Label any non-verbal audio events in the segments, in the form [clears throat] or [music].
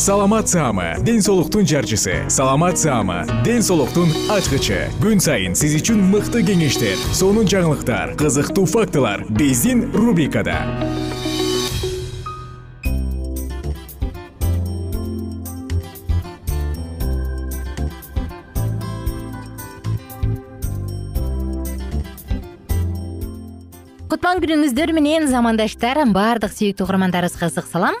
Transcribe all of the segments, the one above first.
саламат саама ден соолуктун жарчысы. Саламат саама ден соолуктун ачкычы. Күн сайын сиз үчүн мыкты кеңештер сонун жаңылыктар кызыктуу фактылар биздин рубрикада. Кутман күнүңүздөр менен замандаштар баардык сүйүктүү угармандарыбызга ысык салам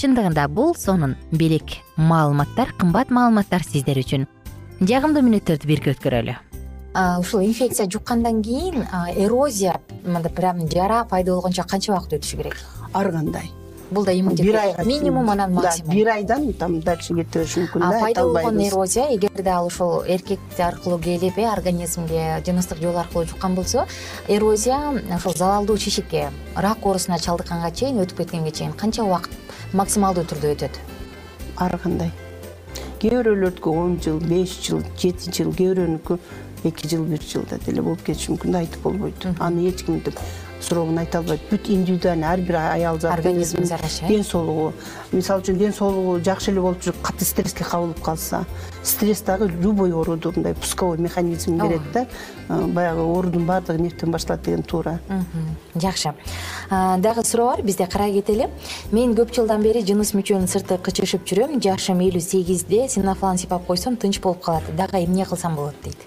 чындыгында бул сонун белек маалыматтар кымбат маалыматтар сиздер үчүн. Жагымдуу мүнөттөрдү бирге өткөрөлү. Ушул инфекция жуккандан кийин эрозия мындай прям жара пайда болгончо канча убакыт өтүшү керек? Ар кандай бул да иммунитет. Бир айга минимум анан максимум. бир айдан там дальше кете бериши мүмкүн да пайда болгон эрозия эгерде ал ошол эркек аркылуу келип э организмге жыныстык жол аркылуу жуккан болсо эрозия ошол залалдуу чечекке рак оорусуна чалдыкканга чейин өтүп кеткенге чейин канча убакыт максималдуу түрдө өтөт? Ар кандай? Кээ бирөөлөрдүкү он жыл беш жыл жети жыл кээ бирөөнүкү эки жыл бир жылда деле болуп кетиши мүмкүн да айтып болбойт. Аны эч кимтип суроогун айта албайт. Бүт индивидуальный ар бир аял зат организмине жараша э ден соолугу. Мисалы үчүн ден соолугу жакшы эле болуп жүрүп катуу стресске кабылып калса стресс дагы любой ооруду мындай пусковой механизмин берет да. Баягы оорудун баардыгы эмнетен башталат деген туура. Жакшы. Дагы суроо бар бизде карай кетели. Мен көп жылдан бери жыныс мүчөм сырты кычышып жүрөм. Жашым элүү сегизде синофлан сыйпап койсом тынч болуп калат. Дагы эмне кылсам болот дейт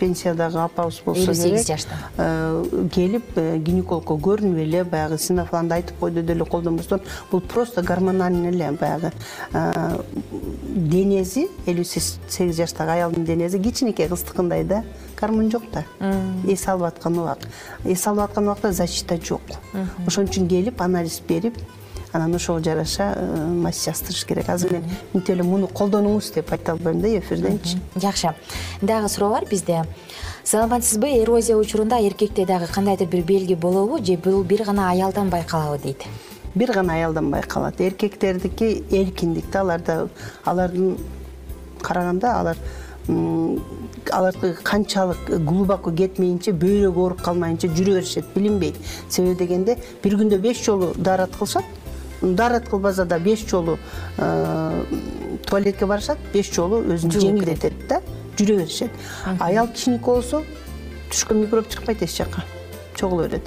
пенсиядагы апабыз болсо элүү сегиз жашта келип э, гинекологко көрүнүп эле баягы синофланды айтып койду деле колдонбостон. Бул просто гормональный эле баягы э, денеси элүү сегиз жаштагы аялдын денеси кичинекей кыздыкындай да гормон жок да. Эс алып аткан убак эс алып аткан убакта защита жок. Ошон үчүн келип анализ берип анан ошого жараша мазь жаздырыш керек. Азыр мен мынтип эле муну колдонуңуз деп айта албайм да эфирденчи жакшы. Дагы суроо бар бизде. Саламатсызбы? Эрозия учурунда эркекте дагы кандайдыр бир белги болобу же бул бир гана аялдан байкалабы дейт? Бир гана аялдан байкалат. Эркектердики эркиндик да аларда алардын караганда алар алардыкы канчалык глубоко кетмейинче бөйрөгү ооруп калмайынча жүрө беришет билинбейт. Себеби дегенде бир күндө беш жолу даарат кылышат даарат кылбаса да беш жолу э, туалетке барышат беш жолу өзүн жеңилдетет да жүрө беришет. Аял кичинекей болсо түшкөн микроб чыкпайт эч жака чогула берет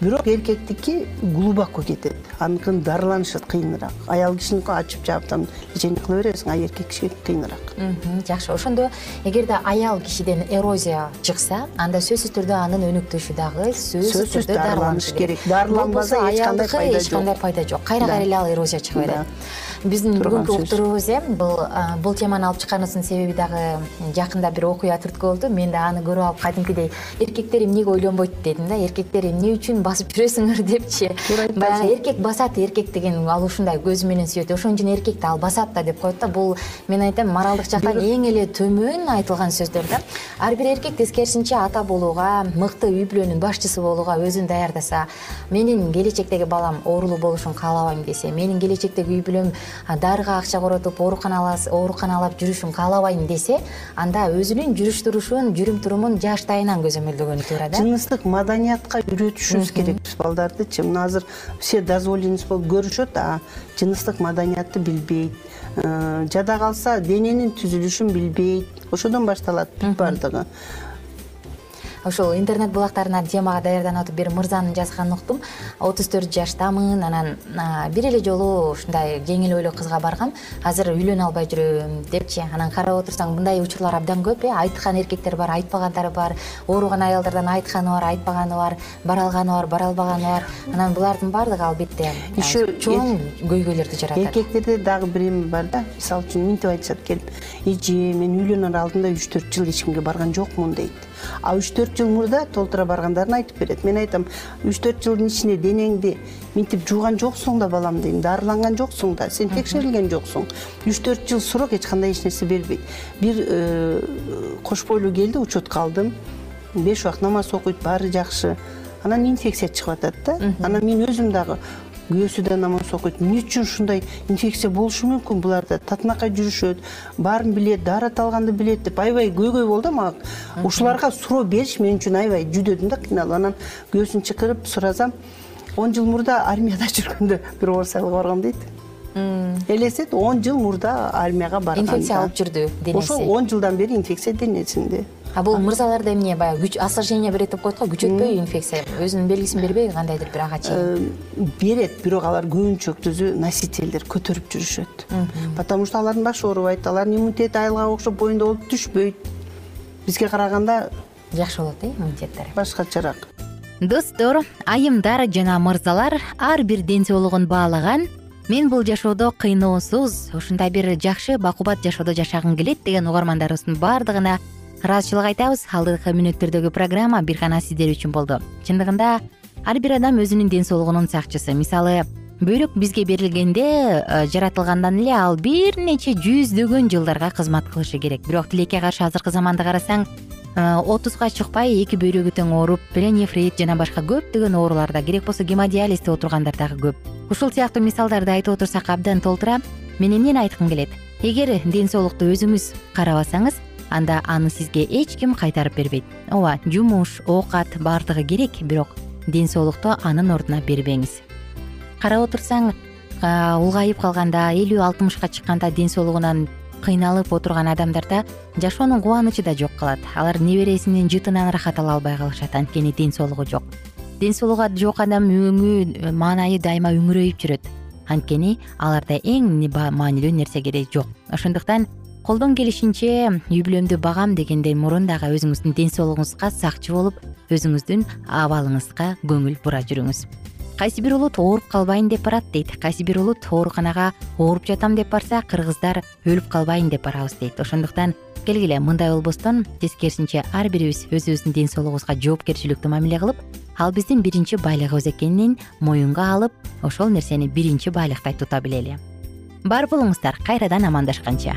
бирок эркектики глубоко кетет аныкын дарыланышат кыйыныраак. Аял кишиники ачып жаап там лечение кыла бересиң а эркек кишиге кыйыныраак. Жакшы. Ошондо эгерде аял кишиден эрозия чыкса анда сөзсүз түрдө анын өнүктүшү дагы сөзсүз түрдө дарыланыш керек. дарыланбаса эч кандай пайда жок эч кандай пайда жок. кайра кайра эле ал эрозия чыга берет биздин бүгүнкү уктуруубуз э бул бул теманы алып чыкканыбыздын себеби дагы жакында бир окуя түрткү болду. Мен да аны көрүп алып кадимкидей эркектер эмнеге ойлонбойт? дедим да. Эркектер эмне үчүн басып жүрөсүңөр? [laughs] депчи. Баягы эркек басат эркек деген ал ушундай көзү менен сүйөт. Ошон үчүн эркекти ал басат да деп коет да. Бул мен айтам моралдык жактан эң эле төмөн айтылган сөздөр да. Ар бир эркек тескерисинче ата болууга мыкты үй бүлөнүн башчысы болууга өзүн даярдаса менин келечектеги балам оорулуу болушун каалабайм десе менин келечектеги үй бүлөм дарыга акча коротуп ооруканалап жүрүшүн каалабайм десе анда өзүнүн жүрүш турушун жүрүм турумун жаштайынан көзөмөлдөгөнү туура да. Жыныстык маданиятка үйрөтүшүбүз керек биз балдардычы мына азыр все дозволенность болуп көрүшөт а жыныстык маданиятты билбейт. Э, жада калса дененин түзүлүшүн билбейт. Ошодон башталат бүт баардыгы ошол интернет булактарынан темага даярданып атып бир мырзанын жазганын уктум. отуз төрт жаштамын анан бир эле жолу ушундай жеңил ойлуу кызга баргам. Азыр үйлөнө албай жүрөм депчи. Анан карап отурсаң мындай учурлар абдан көп э. Айткан эркектер бар айтпагандары бар. Ооруган аялдардан айтканы бар айтпаганы бар бара алганы бар бара албаганы бар. Анан булардын баардыгы албетте еще чоң көйгөйлөрдү жаратат. эркектерде дагы бир эме бар да. Мисалы үчүн мынтип айтышат келип эже мен үйлөнөр алдында үч төрт жыл эч кимге барган жокмун дейт а үч төрт жыл мурда толтура баргандарын айтып берет. Мен айтам үч төрт жылдын ичинде денеңди минтип жууган жоксуң да балам дейм дарыланган жоксуң да сен текшерилген жоксуң. Үч төрт жыл срок эч кандай эч нерсе бербейт. Бир э, кош бойлуу келди учетко алдым. Беш убакыт намаз окуйт баары жакшы. Анан инфекция чыгып атат да. Анан мен өзүм дагы күйөөсү да намаз окуйт эмне үчүн ушундай инфекция болушу мүмкүн? Буларда татынакай жүрүшөт баарын билет даарат алганды билет деп. Аябай көйгөй болду да мага ушуларга суроо бериш мен үчүн аябай жүдөдүм да кыйналып. Анан күйөөсүн чакырып суразам он жыл мурда армияда [laughs] жүргөндө бир орус айылга баргам дейт. Элестет он жыл мурда армияга барган инфекция алып жүрдү денеси. Ошол он жылдан бери инфекция денесинде а бул мырзаларда эмне баягы күч осложнение берет деп коет го күчөтпөйбү инфекция. Өзүнүн белгисин бербейби кандайдыр бир ага чейин. Берет бирок алар көбүнчөсү носительдер көтөрүп жүрүшөт. Потому что алардын башы оорубайт алардын иммунитети айылга окшоп боюнда болуп түшпөйт. Бизге караганда жакшы болот э иммунитеттери башкачараак достор айымдар жана мырзалар ар бир ден соолугун баалаган. Мен бул жашоодо кыйноосуз ушундай бир жакшы бакубат жашоодо жашагым келет деген угармандарыбыздын баардыгына ыраазычылык айтабыз. Алдыңкы мүнөттөрдөгү программа бир гана сиздер үчүн болду. Чындыгында ар бир адам өзүнүн ден соолугунун сакчысы. Мисалы бөйрөк бизге берилгенде э, жаратылгандан эле ал бир нече жүздөгөн жылдарга кызмат кылышы керек. Бирок тилекке каршы азыркы заманды карасаң э, отузга чыкпай эки бөйрөгү тең ооруп пленефрит жана башка көптөгөн ооруларда керек болсо гемодиализде отургандар дагы көп. Ушул сыяктуу мисалдарды айтып отурсак абдан толтура мен эмнени айткым келет? Эгер ден соолукту өзүңүз карабасаңыз анда аны сизге эч ким кайтарып бербейт. Ооба жумуш оокат баардыгы керек бирок ден соолукту анын ордуна бербеңиз. Карап отурсаң улгайып калганда элүү алтымышка чыкканда ден соолугунан кыйналып отурган адамдарда жашоонун кубанычы да жок калат. Алар небересинин жытынан ырахат ала албай калышат. Анткени ден соолугу жок. Ден соолугу жок адам өңү маанайы дайыма үңүрөйүп жүрөт. Анткени аларда эң маанилүү нерсе керек жок. Ошондуктан колдон келишинче үй бүлөмдү багам дегенден мурун дагы өзүңүздүн ден соолугуңузга сакчы болуп өзүңүздүн абалыңызга көңүл бура жүрүңүз. Кайсы бир улут ооруп калбайын деп барат дейт. Кайсы бир улут ооруканага ооруп жатам деп барса кыргыздар өлүп калбайын деп барабыз дейт. Ошондуктан келгиле мындай болбостон тескерисинче ар бирибиз өзүбүздүн ден соолугубузга жоопкерчиликтүү мамиле кылып ал биздин биринчи байлыгыбыз экенин моюнга алып ошол нерсени биринчи байлыктай тута билели. Бар болуңуздар кайрадан амандашканча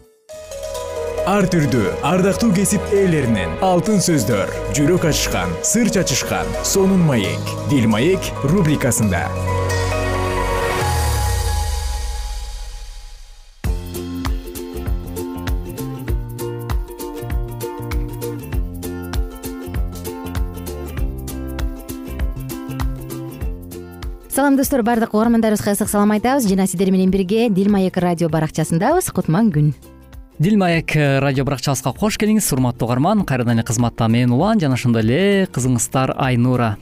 ар түрдүү ардактуу кесип ээлеринен алтын сөздөр жүрөк ачышкан сыр чачышкан сонун маек дил маек рубрикасында. Салам достор баардык угармандарыбызга ысык салам айтабыз. Жана сиздер менен бирге дил маек радио баракчасындабыз. Кутман күн дил маек э, радио баракчабызга кош келиңиз. Урматтуу угарман кайрадан эле кызматта мен улан жана ошондой эле кызыңыздар айнура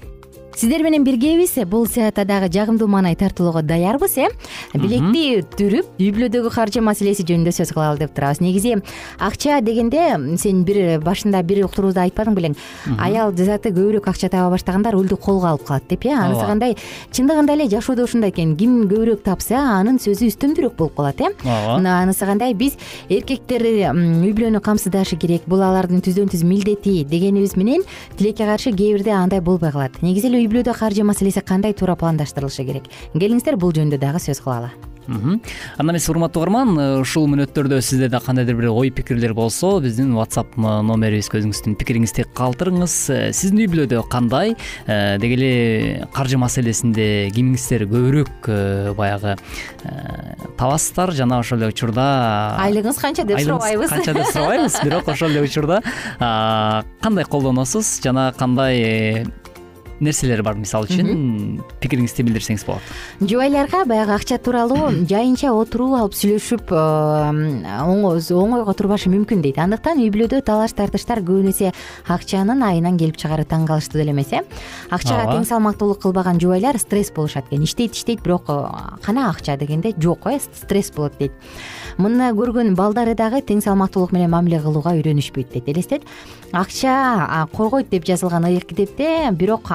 сиздер менен биргебиз бул саатта дагы жагымдуу маанай тартуулоого даярбыз э. Билекти түрүп үй бүлөдөгү каржы маселеси жөнүндө сөз кылалы деп турабыз. Негизи акча дегенде сен бир башында бир уктурууда айтпадың белең. Аял заты көбүрөөк акча таба баштаганда рулду колго алып калат деп э. Анысы кандай чындыгында эле жашоодо ушундай экен. Ким көбүрөөк тапса анын сөзү үстөмдүүрөөк болуп калат э. Ооба. Анысы кандай биз эркектер үй бүлөнү камсыздашы керек бул алардын түздөн түз милдети дегенибиз менен тилекке каршы кээ бирде андай болбой калат. Негизи эле бүлөдө каржы маселеси кандай туура пландаштырылышы керек? Келиңиздер бул жөнүндө дагы сөз кылалы. Анда эмесе урматтуу угарман э, ушул мүнөттөрдө сиздерде кандайдыр бир ой пикирлер болсо биздин whatsapp номерибизге өзүңүздүн пикириңизди калтырыңыз. Э, сиздин үй бүлөдө кандай? Э, деги эле каржы маселесинде кимиңиздер көбүрөөк баягы табасыздар жана ошол эле учурда айлыгыңыз канча деп сурабайбыз канча деп сурабайбыз бирок ошол эле учурда кандай колдоносуз? Жана кандай нерселер бар мисалы үчүн пикириңизди билдирсеңиз болот. Жубайларга баягы акча тууралуу жайынча отуруп алып сүйлөшүп оңойго турбашы мүмкүн дейт. Андыктан үй бүлөдө талаш тартыштар көбүн эсе акчанын айынан келип чыгаары таң калыштуу деле эмес э. Акчага тең салмактуулук кылбаган жубайлар стресс болушат экен. Иштейт иштейт бирок кана акча дегенде жок э стресс болот дейт. Муну көргөн балдары дагы тең салмактуулук менен мамиле кылууга үйрөнүшпөйт дейт элестет. Акча коргойт деп жазылган ыйык китепте бирок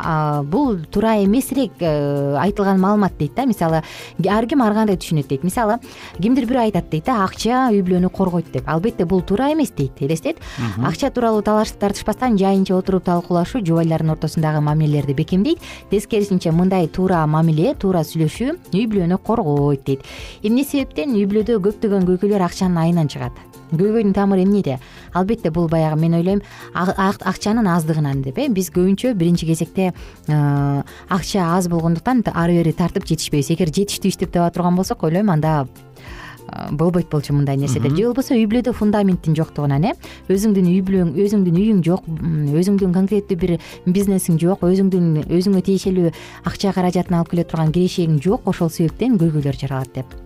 бул туура эмесирээк э, айтылган маалымат дейт да. Мисалы ар ким ар кандай түшүнөт дейт. Мисалы кимдир бирөө айтат дейт да акча үй бүлөнү коргойт деп. Албетте бул туура эмес дейт элестет. Акча тууралуу талаш тартышпастан жайынча отуруп талкуулашуу жубайлардын ортосундагы мамилелерди бекемдейт. Тескерисинче мындай туура мамиле туура сүйлөшүү үй бүлөнү коргойт дейт. Эмне себептен үй бүлөдө көптөгөн көйгөйлөр акчанын айынан чыгат көйгөйдүн тамыры эмнеде албетте бул баягы мен ойлойм акчанын аздыгынан деп э биз көбүнчө биринчи кезекте э, акча аз болгондуктан ары бери тартып жетишпейбиз эгер жетиштүү иштеп таба турган болсок ойлойм анда э, болбойт болчу мындай нерселер же болбосо үй бүлөдө фундаменттин жоктугунан э өзүңдүн үй бүлөң өзүңдүн үйүң жок өзүңдүн конкреттүү бир бизнесиң жок өзүңдүн өзүңө тиешелүү акча каражатын алып келе турган кирешегиң жок ошол себептен көйгөйлөр жаралат деп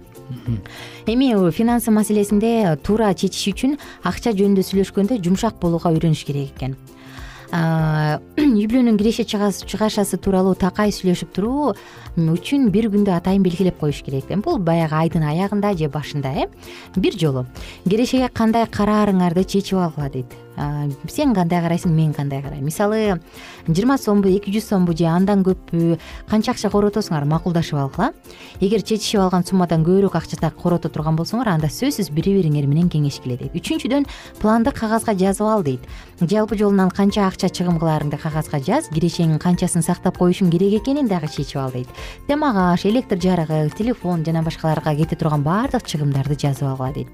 эми финансы маселесинде туура чечиш үчүн акча жөнүндө сүйлөшкөндө жумшак болууга үйрөнүш керек экен. [clears throat] Үй бүлөнүн киреше чыгашасы тууралуу такай сүйлөшүп туруу үчүн бир күндү атайын белгилеп коюш керек бул баягы айдын аягында же башында э бир жолу. Кирешеге кандай караарыңарды чечип алгыла дейт? Сен кандай карайсың мен кандай карайм? Мисалы жыйырма сомбу эки жүз сомбу же андан көппү канча акча коротосуңар макулдашып алгыла. Эгер чечишип алган суммадан көбүрөөк акча корото турган болсоңор анда сөзсүз бири бириңер менен кеңешкиле дейт. Үчүнчүдөн планды кагазга жазып ал дейт. Жалпы жолунан канча акча чыгым кылаарыңды кагазга жаз кирешеңин канчасын сактап коюшуң керек экенин дагы чечип ал дейт темак аш электр жарыгы телефон жана башкаларга кете турган баардык чыгымдарды жазып алгыла дейт.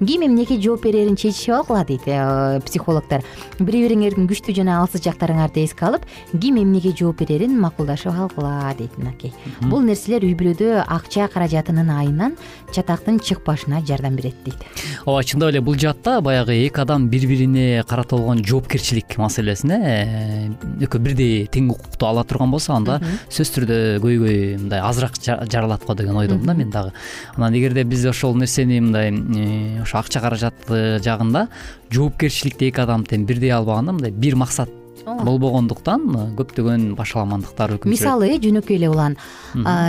Ким эмнеге жооп берерин чечишип алгыла дейт э, психологдор. Бири бириңердин күчтүү жана алсыз жактарыңарды эске алып ким эмнеге жооп берерин макулдашып алгыла дейт мынакей бул нерселер үй бүлөдө акча каражатынын айынан чатактын чыкпашына жардам берет дейт. Ооба чындап эле бул жаатта баягы эки адам бири бирине карата болгон жоопкерчилик маселесине э, экөө бирдей тең укукту ала турган болсо анда сөзсүз түрдө көйгөй мындай азыраак жаралат го деген ойдомун да мен дагы. Анан эгерде биз ошол нерсени мындай э, ошо акча каражаты жагында жоопкерчиликти эки адам тең бирдей албаганда мындай бир максат болбогондуктан э, көптөгөн башаламандыктар өкүм сүрөт мисалы э жөнөкөй эле улан.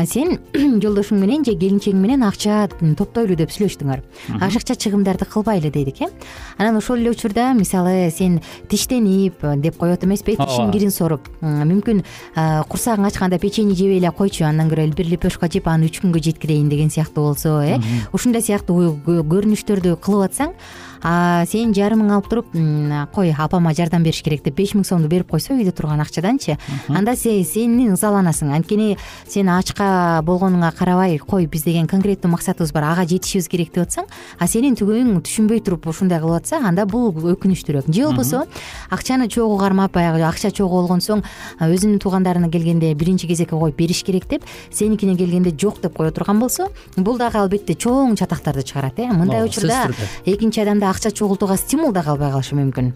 Сен [clears throat] жолдошуң менен же келинчегиң менен акча топтойлу деп сүйлөштүңөр. Ашыкча чыгымдарды кылбайлы дедик э. Анан ошол эле учурда мисалы сен тиштенип деп коет эмеспи тишиң кирин соруп. Мүмкүн курсагың ачканда печенье жебей эле койчу андан көрө бир лепешка жеп аны үч күнгө жеткирейин деген сыяктуу болсо э. Ушундай сыяктуу көрүнүштөрдү кылып атсаң сен жарымың алып туруп кой апама жардам бериш керек деп беш миң сомду берип койсо үйдө турган акчаданчы. Анда сени ызаланасың. Анткени сен ачка болгонуңа карабай кой биз деген конкреттүү максатыбыз бар ага жетишибиз керек деп атсаң а сенин тигүүң түшүнбөй туруп ушундай кылып атса анда бул өкүнүчтүүрөөк же болбосо акчаны чогуу кармап баягы акча чогуу болгон соң өзүнүн туугандарына келгенде биринчи кезекке коюп бериш керек деп сеникине келгенде жок деп кое турган болсо бул дагы албетте чоң чатактарды чыгарат э. Мындай учурда экинчи адамды акча чогултууга стимул да калбай калышы мүмкүн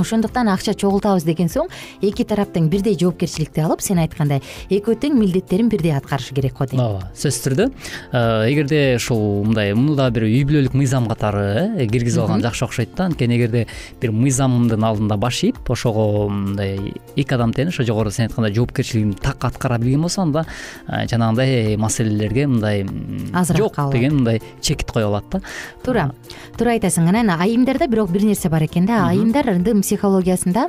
ошондуктан акча чогултабыз деген соң эки тарап тең бирдей жоопкерчиликти алып сен айткандай экөө тең милдеттерин бирдей аткарышы керек го дейм ооба сөзсүз түрдө. Э, эгерде ушул мындай муну дагы бир үй бүлөлүк мыйзам катары э киргизип алган жакшы окшойт да анткени эгерде бир мыйзамдын алдында баш ийип ошого мындай эки адам тең ошо жогоруда сен айткандай жоопкерчилигин так аткара билген болсо анда э, жанагындай маселелерге мындай азыраак жок деген мындай чекит кое алат да. Туура. Туура айтасың анан айымдарда бирок бир нерсе бар экен да. Айымдардын психологиясында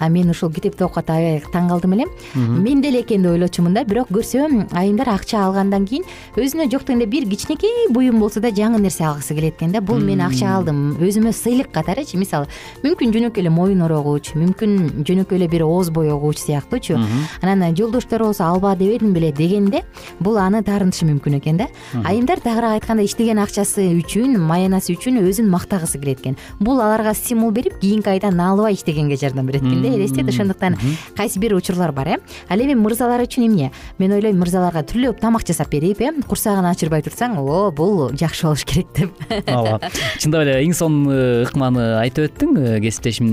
мен ушул китепти окуп атып таң калдым эле. Мен деле экен деп ойлочумун да. Бирок көрсөм айымдар акча алгандан кийин өзүнө жок дегенде бир кичинекей буюм болсо да жаңы нерсе алгысы келет экен да. Бул мен акча алдым. Өзүмө сыйлык катарычы мисалы мүмкүн жөнөкөй эле моюн орогуч мүмкүн жөнөкөй эле бир ооз боегуч сыяктуучу анан жолдоштору болсо алба дебедим беле дегенде бул аны таарынтышы мүмкүн экен да. Айымдар тагыраак айтканда иштеген акчасы үчүн маянасы үчүн өзүн мактагысы келет экен. Бул аларга стимул берип кийинки айда наалыбай иштегенге жардам берет экен элестет ошондуктан кайсы бир учурлар бар э? Ал эми мырзалар үчүн эмне? Мен ойлойм мырзаларга түрлөп тамак жасап берип э? Курсагын ачырбай турсаң о бул жакшы болуш керек деп. [laughs] Ооба. Чындап эле эң сонун ыкманы айтып өттүң э, кесиптешим.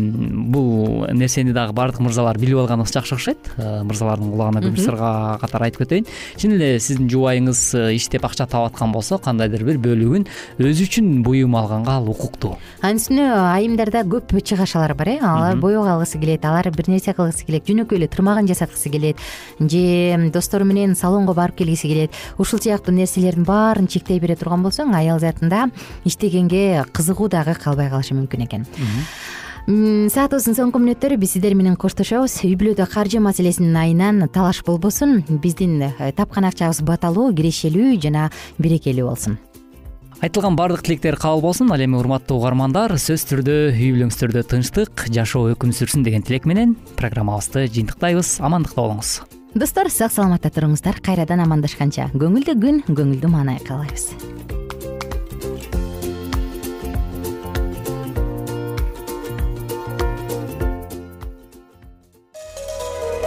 Бул нерсени дагы баардык мырзалар билип алганыбыз жакшы окшойт. Э, мырзалардын кулагына күмүш сырга катары айтып кетейин чын эле сиздин жубайыңыз э, иштеп акча таап аткан болсо кандайдыр бир бөлүгүн өзү үчүн буюм алганга ал укуктуу. Анын үстүнө айымдарда көп чыгашалар бар э? Алар боек алгысы келет алар бир нерсе кылгысы келет. Жөнөкөй эле тырмагын жасаткысы келет. Же достору менен салонго барып келгиси келет. Ушул сыяктуу нерселердин баарын чектей бере турган болсоң аял затында иштегенге кызыгуу дагы калбай калышы мүмкүн экен. Саатыбыздын соңку мүнөттөрү биз сиздер менен коштошобуз. Үй бүлөдө каржы маселесинин айынан талаш болбосун. Биздин э, тапкан акчабыз баталуу кирешелүү жана берекелүү болсун айтылган баардык тилектер кабыл болсун ал эми урматтуу угармандар сөзсүз түрдө үй бүлөңүздөрдө тынчтык жашоо өкүм сүрсүн деген тилек менен программабызды жыйынтыктайбыз. Амандыкта болуңуз. Достор сак саламатта туруңуздар. Кайрадан амандашканча. Көңүлдүү күн көңүлдүү маанай каалайбыз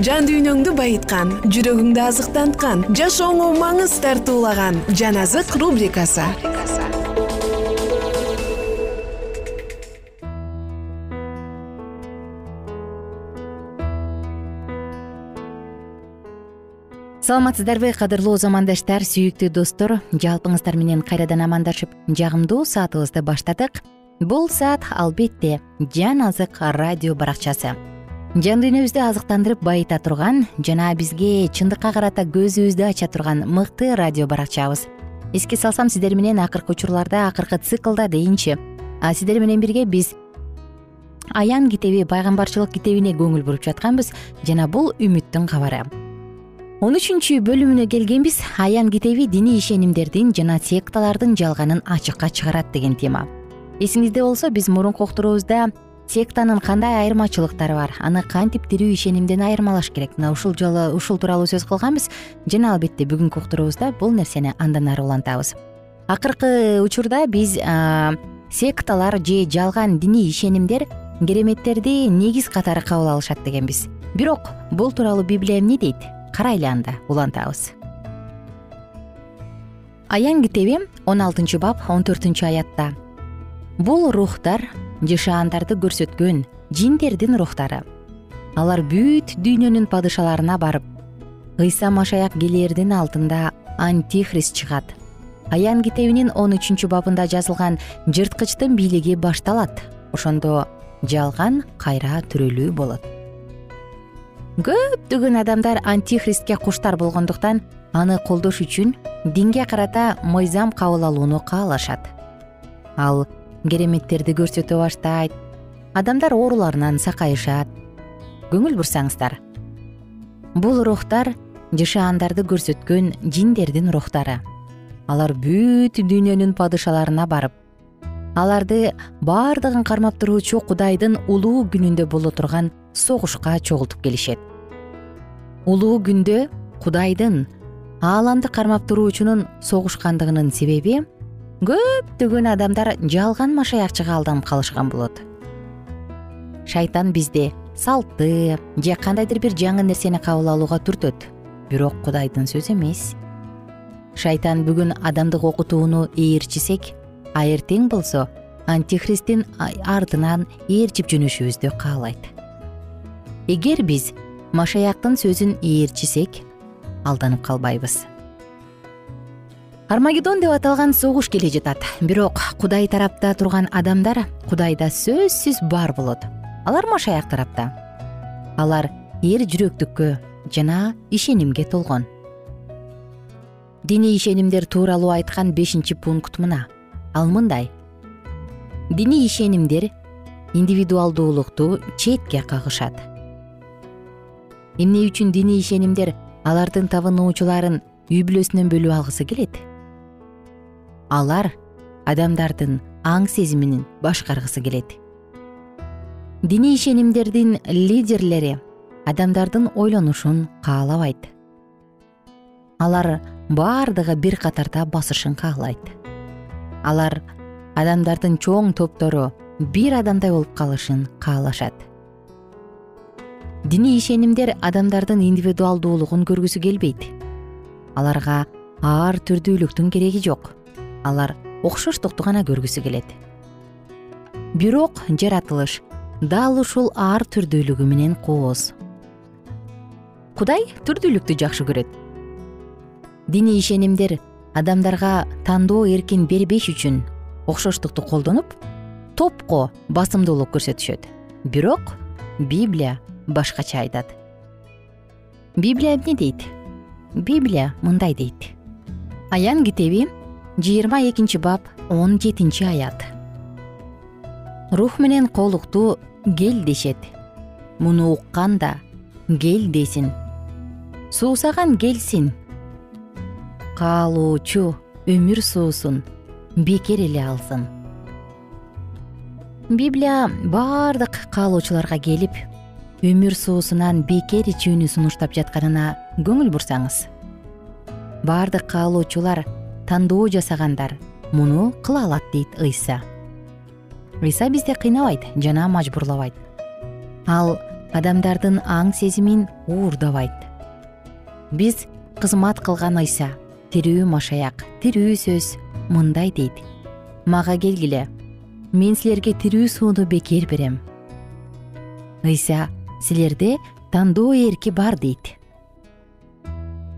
жан дүйнөңдү байыткан жүрөгүңдү азыктанткан жашооңо маңыз тартуулаган жан азык рубрикасы. Саламатсыздарбы кадырлуу замандаштар сүйүктүү достор. Жалпыңыздар менен кайрадан амандашып жагымдуу саатыбызды баштадык. Бул саат албетте жан азык радио баракчасы жан дүйнөбүздү азыктандырып байыта турган жана бизге чындыкка карата көзүбүздү ача турган мыкты радио баракчабыз. Эске салсам сиздер менен акыркы учурларда акыркы циклда дейинчи. Сиздер менен бирге биз аян китеби пайгамбарчылык китебине көңүл буруп жатканбыз жана бул үмүттүн кабары. Он үчүнчү бөлүмүнө келгенбиз аян китеби диний ишенимдердин жана секталардын жалганын ачыкка чыгарат деген тема. Эсиңизде болсо биз мурунку уктуруубузда сектанын кандай айырмачылыктары бар? Аны кантип тирүү ишенимден айырмалаш керек? Мына ушул жолу ушул тууралуу сөз кылганбыз. Жана албетте бүгүнкү уктуруубузда бул нерсени андан ары улантабыз. Акыркы учурда биз секталар же жалган диний ишенимдер кереметтерди негиз катары кабыл алышат дегенбиз. Бирок бул тууралуу библия эмне дейт? Карайлы анда улантабыз. Аян китеби он алтынчы бап он төртүнчү аятта. Бул рухтар жышаандарды көрсөткөн жиндердин рухтары. Алар бүт дүйнөнүн падышаларына барып ыйса машаяк келээрдин алдында антихрист чыгат. Аян китебинин он үчүнчү бабында жазылган жырткычтын бийлиги башталат. Ошондо жалган кайра төрөлүү болот. Көптөгөн адамдар антихристке куштар болгондуктан аны колдош үчүн динге карата мыйзам кабыл алууну каалашат. Ал кереметтерди көрсөтө баштайт. Адамдар ооруларынан сакайышат. Көңүл бурсаңыздар. Бул рухтар жышаандарды көрсөткөн жиндердин рухтары. Алар бүт дүйнөнүн падышаларына барып аларды баардыгын кармап туруучу кудайдын улуу күнүндө боло турган согушка чогултуп келишет. Улуу күндө кудайдын ааламды кармап туруучунун согушкандыгынын себеби көптөгөн адамдар жалган машаякчыга алданып калышкан болот. Шайтан бизди салтты же кандайдыр бир жаңы нерсени кабыл алууга түртөт. Бирок кудайдын сөзү эмес. Шайтан бүгүн адамдык окутууну ээрчисек а эртең болсо антихристтин артынан ээрчип жөнөшүбүздү каалайт. Эгер биз машаяктын сөзүн ээрчисек алданып калбайбыз армагедон деп аталган согуш келе жатат. Бирок кудай тарапта турган адамдар кудайда сөзсүз бар болот. Алар машаяк тарапта. Алар эр жүрөктүккө жана ишенимге толгон. Диний ишенимдер тууралуу айткан бешинчи пункт мына. Ал мындай. Диний ишенимдер индивидуалдуулукту четке кагышат. Эмне үчүн диний ишенимдер алардын табынуучуларын үй бүлөсүнөн бөлүп алгысы келет алар адамдардын аң сезимин башкаргысы келет. Диний ишенимдердин лидерлери адамдардын ойлонушун каалабайт. Алар баардыгы бир катарда басышын каалайт. Алар адамдардын чоң топтору бир адамдай болуп калышын каалашат. Диний ишенимдер адамдардын индивидуалдуулугун көргүсү келбейт. Аларга ар түрдүүлүктүн кереги жок алар окшоштукту гана көргүсү келет. Бирок жаратылыш дал ушул ар түрдүүлүгү менен кооз. Кудай түрдүүлүктү жакшы көрөт? Диний ишенимдер адамдарга тандоо эркин бербеш үчүн окшоштукту колдонуп топко басымдуулук көрсөтүшөт. Бирок библия башкача айтат. Библия эмне дейт? Библия мындай дейт. Аян китеби жыйырма экинчи бап он жетинчи аят. Рух менен колукту кел дешет. Муну уккан да кел десин. Суусаган келсин. Каалоочу өмүр суусун бекер эле алсын. Библия баардык каалоочуларга келип өмүр суусунан бекер ичүүнү сунуштап жатканына көңүл бурсаңыз. Баардык каалоочулар тандоо жасагандар. Муну кыла алат дейт ыйса. Ыйса бизди кыйнабайт жана мажбурлабайт. Ал адамдардын аң сезимин уурдабайт. Биз кызмат кылган ыйса тирүү машаяк тирүү сөз мындай дейт. Мага келгиле мен силерге тирүү сууну бекер берем ыйса силерде тандоо эрки бар дейт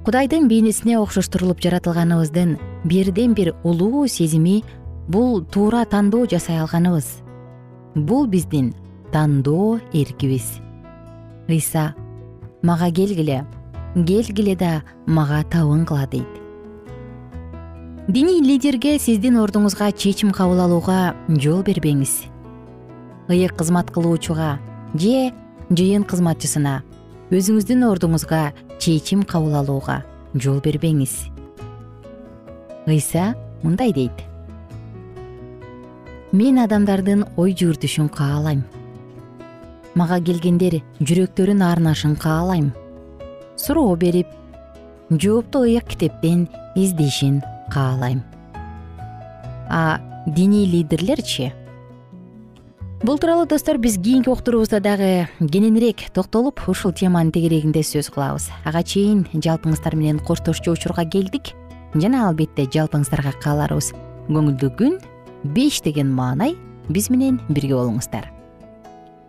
кудайдын бейнесине окшоштурулуп жаратылганыбыздын бирден бир улуу сезими бул туура тандоо жасай алганыбыз. Бул биздин тандоо эркибиз. Ыйса мага келгиле келгиле да мага табынгыла дейт. Диний лидерге сиздин ордуңузга чечим кабыл алууга жол бербеңиз. Ыйык кызмат кылуучуга же жыйын кызматчысына өзүңүздүн ордуңузга чечим кабыл алууга жол бербеңиз. Ыйса мындай дейт. Мен адамдардын ой жүгүртүшүн каалайм мага келгендер жүрөктөрүн арнашын каалайм суроо берип жоопту ыйык китептен издешин каалайм а диний лидерлерчи бул тууралуу достор биз кийинки уктуруубузда дагы кененирээк токтолуп ушул теманын тегерегинде сөз кылабыз. Ага чейин жалпыңыздар менен коштошчу учурга келдик. Жана албетте жалпыңыздарга кааларыбыз. Көңүлдүү күн беш деген маанай биз менен бирге болуңуздар.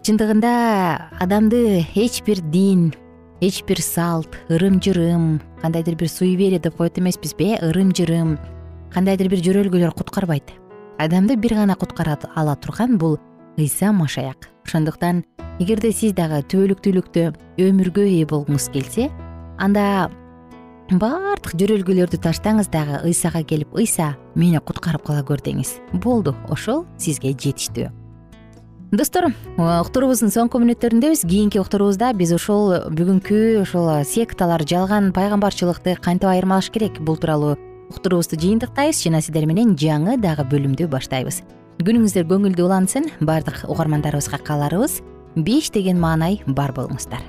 Чындыгында адамды эч бир дин эч бир салт ырым жырым кандайдыр бир суеверие деп коет эмеспизби э ырым жырым кандайдыр бир жөрөлгөлөр куткарбайт. Адамды бир гана куткара ала турган бул ыйса машаяк. Ошондуктан эгерде сиз дагы түбөлүктүүлүктө өмүргө ээ болгуңуз келсе анда баардык жөрөлгөлөрдү таштаңыз дагы ыйсага келип ыйса мени куткарып кала көр деңиз. Болду ошол сизге жетиштүү. Достор уктуруубуздун соңку мүнөттөрүндөбүз кийинки уктуруубузда биз ушул бүгүнкү ошол секталар жалган пайгамбарчылыкты кантип айырмалаш керек? Бул тууралуу уктуруубузду жыйынтыктайбыз жана сиздер менен жаңы дагы бөлүмдү баштайбыз күнүңүздөр көңүлдүү улансын. Баардык угармандарыбызга кааларыбыз беш деген маанай бар болуңуздар.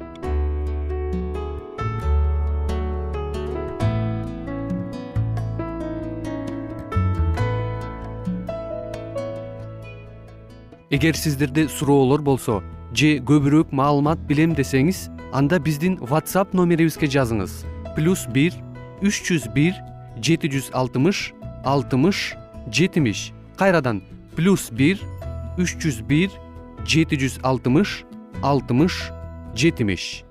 Эгер сиздерде суроолор болсо же көбүрөөк маалымат билем десеңиз анда биздин whatsapp номерибизге жазыңыз. Плюс бир үч жүз бир жети жүз алтымыш алтымыш жетимиш. Кайрадан плюс бир үч жүз бир жети жүз алтымыш алтымыш жетимиш.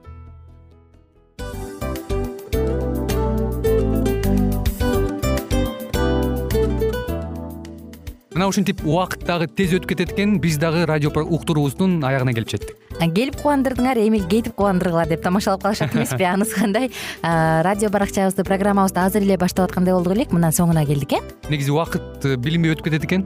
Мына ушинтип убакыт дагы тез өтүп кетет экен биз дагы радио уктуруубуздун аягына келип жеттик. Келип кубандырдыңар эми кетип кубандыргыла деп тамашалап калышат эмеспи [laughs] анысы кандай? Радио баракчабызды программабызды азыр эле баштап аткандай болдук элек мына соңуна келдик э? Негизи убакыт э, билинбей өтүп кетет экен